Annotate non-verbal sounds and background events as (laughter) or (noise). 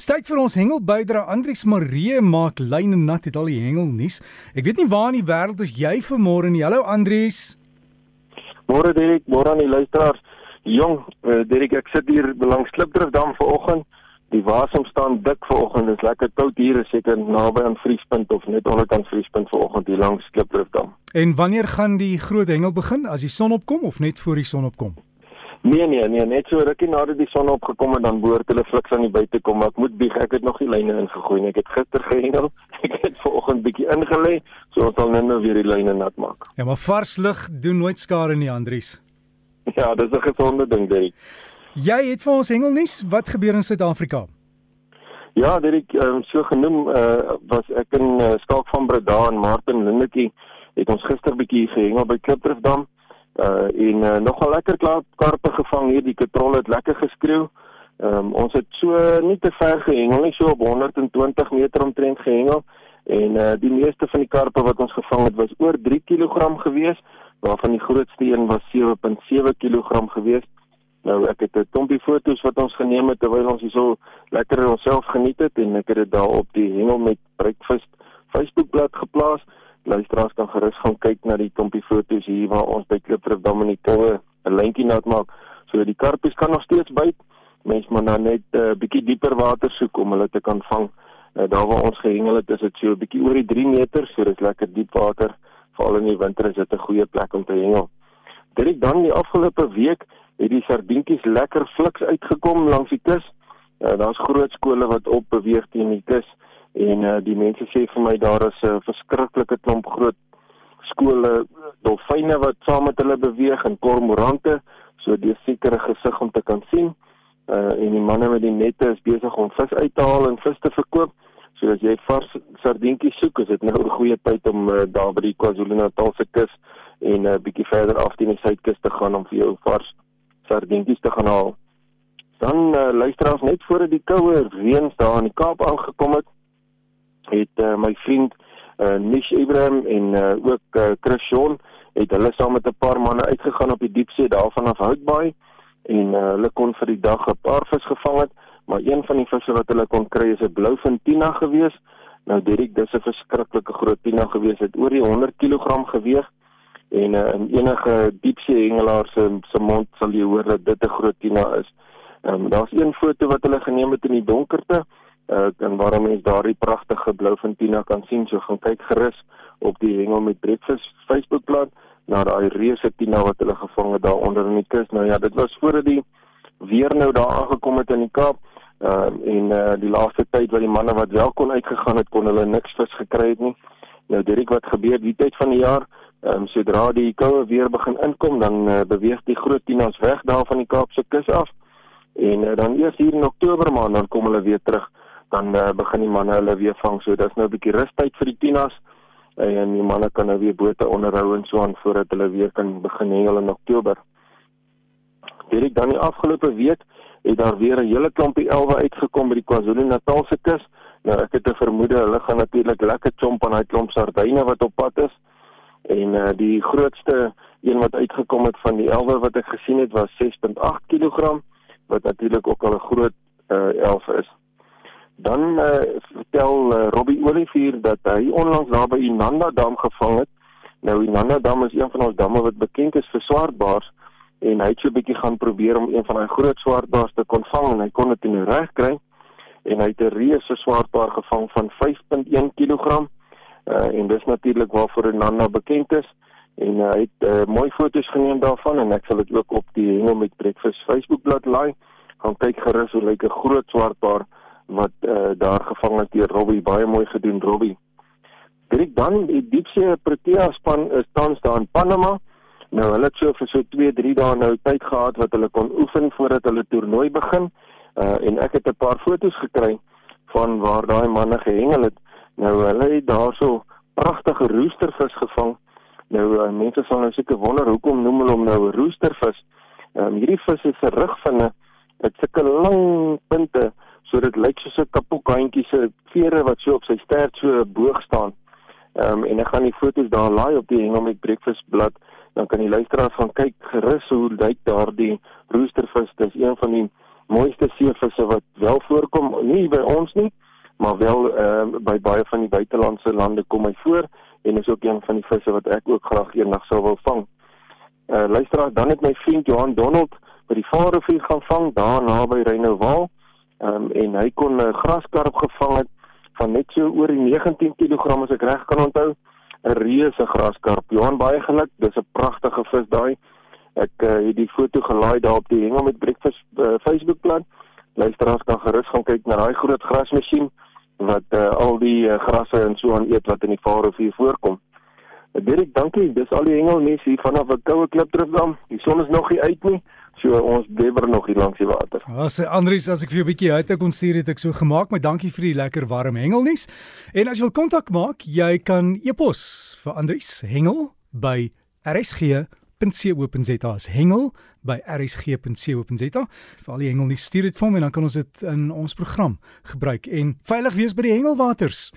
Styk vir ons hengel bydra Andrius Marie maak lyne nat het al die hengel nuus. Ek weet nie waar in die wêreld is jy vanmôre nie. Hallo Andrius. Môre Derek, môre aan die luisteraars. Jong, uh, Derek, ek sit hier langs Klipdrifdam vanoggend. Die wasem staan dik vanoggend. Dit is lekker koud hier, is seker naby aan vriespunt of net onderkant vriespunt vanoggend hier langs Klipdrifdam. En wanneer gaan die groot hengel begin? As die son opkom of net voor die son opkom? Nee nee nee, net so rukkie nadat die son opgekom het dan behoort hulle fliks aan die buite kom. Ek moet bieg, ek het nog die lyne ingegooi. Ek het gister gehengel. (laughs) Ek het vanoggend bietjie ingelê, so ons sal nou weer die lyne nat maak. Ja, maar vars lug doen nooit skade nie, Andries. (laughs) Ja, dis 'n gesonde ding, Derek. Jy het vir ons hengelnuus, wat gebeur in Suid-Afrika? Ja, Derek, um, so genoem uh, was ek in uh, Skalk van Breda en Martin Lindetjie het ons gister bietjie gehengel by Klipdrifdam. Uh en uh, nogal lekker klaar karpe gevang hier, die katrol het lekker geskreeu. Ehm um, ons het so nie te ver gehengel nie, so op 120 meter omtrent gehengel en uh die meeste van die karpe wat ons gevang het was oor 3 kg gewees, waarvan die grootste een was 7.7 kg gewees. Nou ek het 'n klompie foto's wat ons geneem het terwyl ons hier so lekker onsself geniet het en ek het dit daar op die hengel met breakfast Facebookblad geplaas luisteraars kan gerus gaan kyk na die klompie foto's hier waar ons by Klipdrift Dam in die koue 'n lyntjie nat maak. So die karpies kan nog steeds byt. Mens moet dan net 'n uh, bietjie dieper water soek om hulle te kan vang. Uh, daar waar ons gehengel het, is dit so 'n bietjie oor die 3 meter, so dis lekker diep water. Veral in die winter is dit 'n goeie plek om te hengel. Dit dan die afgelope week het die sardientjies lekker fliks uitgekom langs die kus. Uh, Daar's groot skole wat op beweeg teen die kus en uh, die mense sê vir my daar is 'n uh, verskriklike klomp groot skole dolfyne wat saam met hulle beweeg en kormorante so die sekere gesig om te kan sien. Uh, en die manne met die nette is besig om vis uit te haal en vis te verkoop. So as jy vars sardientjies soek is dit nou 'n goeie tyd om uh, daar by die KwaZulu-Natal se kus en 'n uh, bietjie verder af teen die suidkus te gaan om vir jou vars sardientjies te gaan haal. Dan uh, luister ons net voor die koue reën daar in die Kaap aangekom het het uh, my vriend uh, Nish Ibrahim en uh, ook uh, Chris Shawn het hulle saam met 'n paar manne uitgegaan op die diepsee daarvan af Houtbaai en uh, hulle kon vir die dag 'n paar vis gevang het maar een van die visse wat hulle kon kry is 'n bloufin tina gewees nou Derek dis 'n verskriklike groot tina gewees het oor die 100 kg geweeg en uh, in enige diepsee hengelaar se se mond sal jy hoor dat dit 'n groot tina is. Ehm um, daar's een foto wat hulle geneem het in die donkerte uh, en waarom mens daardie pragtige blou fontina kan sien so gaan kyk gerus op die hengel met breakfast Facebookblad na daai reuse tina wat hulle gevang het daar onder in die kus. Nou ja dit was voordat die weer nou daar aangekom het in die Kaap uh, en uh, die laaste tyd wat die manne wat wel kon uitgegaan het kon hulle niks vis gekry het nie. Nou direk wat gebeur die tyd van die jaar? Um, sodra die koue weer begin inkom dan uh, beweeg die groot tinas weg daar van die Kaapse kus af. En uh, dan eers hier in Oktober maand dan kom hulle weer terug dan uh, begin die manne hulle weer vang. So dis nou 'n bietjie rustyd vir die tinas en die manne kan nou weer bote onderhou en so aan voordat hulle weer kan begin hengel in Oktober. Dit dan die afgelope week het daar weer 'n hele klompie elwe uitgekom by die KwaZulu-Natal se kus. Nou ek het 'n vermoede hulle gaan natuurlik lekker chomp aan daai klomp sardyne wat op pad is. En uh, die grootste een wat uitgekom het van die elwe wat ek gesien het was 6.8 kg wat natuurlik ook al 'n groot uh, elwe is. Dan uh, vertel uh, Robbie Olivier dat hy onlangs daar by Inanda Dam gevang het. Nou Inanda Dam is een van ons damme wat bekend is vir swartbaars en hy het so 'n bietjie gaan probeer om een van daai groot swartbaars te kon vang en hy kon dit nie reg kry en hy het 'n reuse swartbaar gevang van 5.1 kg. Uh, en dis natuurlik waarvoor Inanda bekend is en uh, hy het uh, mooi foto's geneem daarvan en ek sal dit ook op die Hengel met Breakfast Facebookblad laai. Gaan kyk gerus hoe lyk 'n groot swartbaar wat uh, daar gevang het deur Robbie baie mooi gedoen Robbie. Direk dan die diepsee Protea span is tans daar in Panama. Nou hulle het so vir so 2, 3 dae nou tyd gehad wat hulle kon oefen voordat hulle toernooi begin. Uh en ek het 'n paar foto's gekry van waar daai manne gehengel het. Nou hulle het daarso pragtige roostervis gevang. Nou uh, mense sal nou seker wonder hoekom noem hulle hom nou roostervis. Ehm um, hierdie vis is 'n rugvinne. Dit sulke lang punte so dit lyk soos 'n kapoekhandjie se vere wat so op sy stert so boog staan. Ehm um, en ek gaan die foto's daar laai op die Hengel met Breakfast blad, dan kan die luisteraars gaan kyk gerus hoe lyk daardie roostervis. Dis een van die mooiste seevisse wat wel voorkom, nie by ons nie, maar wel uh, by baie van die buitelandse lande kom hy voor en is ook een van die visse wat ek ook graag eendag sou wil vang. Uh luisteraar, dan het my vriend Johan Donald by die Vaalrivier gaan vang daar naby Reynowaal. Ehm um, en hy kon 'n uh, graskarp gevang het van net so oor die 19 kg as ek reg kan onthou. 'n Reuse graskarp. Johan baie geluk. Dis 'n pragtige vis daai. Ek uh, het die foto gelaai daar op die Hengel met Breakfast uh, Facebookblad. Luisteraars kan gerus gaan kyk na daai groot grasmasjien wat uh, al die uh, grasse en so aan eet wat in die Vaalrivier voorkom. Dirk, dankie. Dis al die hengelmense hier vanaf 'n koue klipdrifdam. Die son is nog nie uit nie. So ons bewer nog hier langs die water. As ja, Andries, as ek vir jou 'n bietjie uit kon stuur het ek so gemaak, maar dankie vir die lekker warm hengelnuus. En as jy wil kontak maak, jy kan e-pos vir Andries hengel by rsg.co.za. hengel by rsg.co.za. Vir al die hengelnuus stuur dit vir hom en dan kan ons dit in ons program gebruik en veilig wees by die hengelwaters.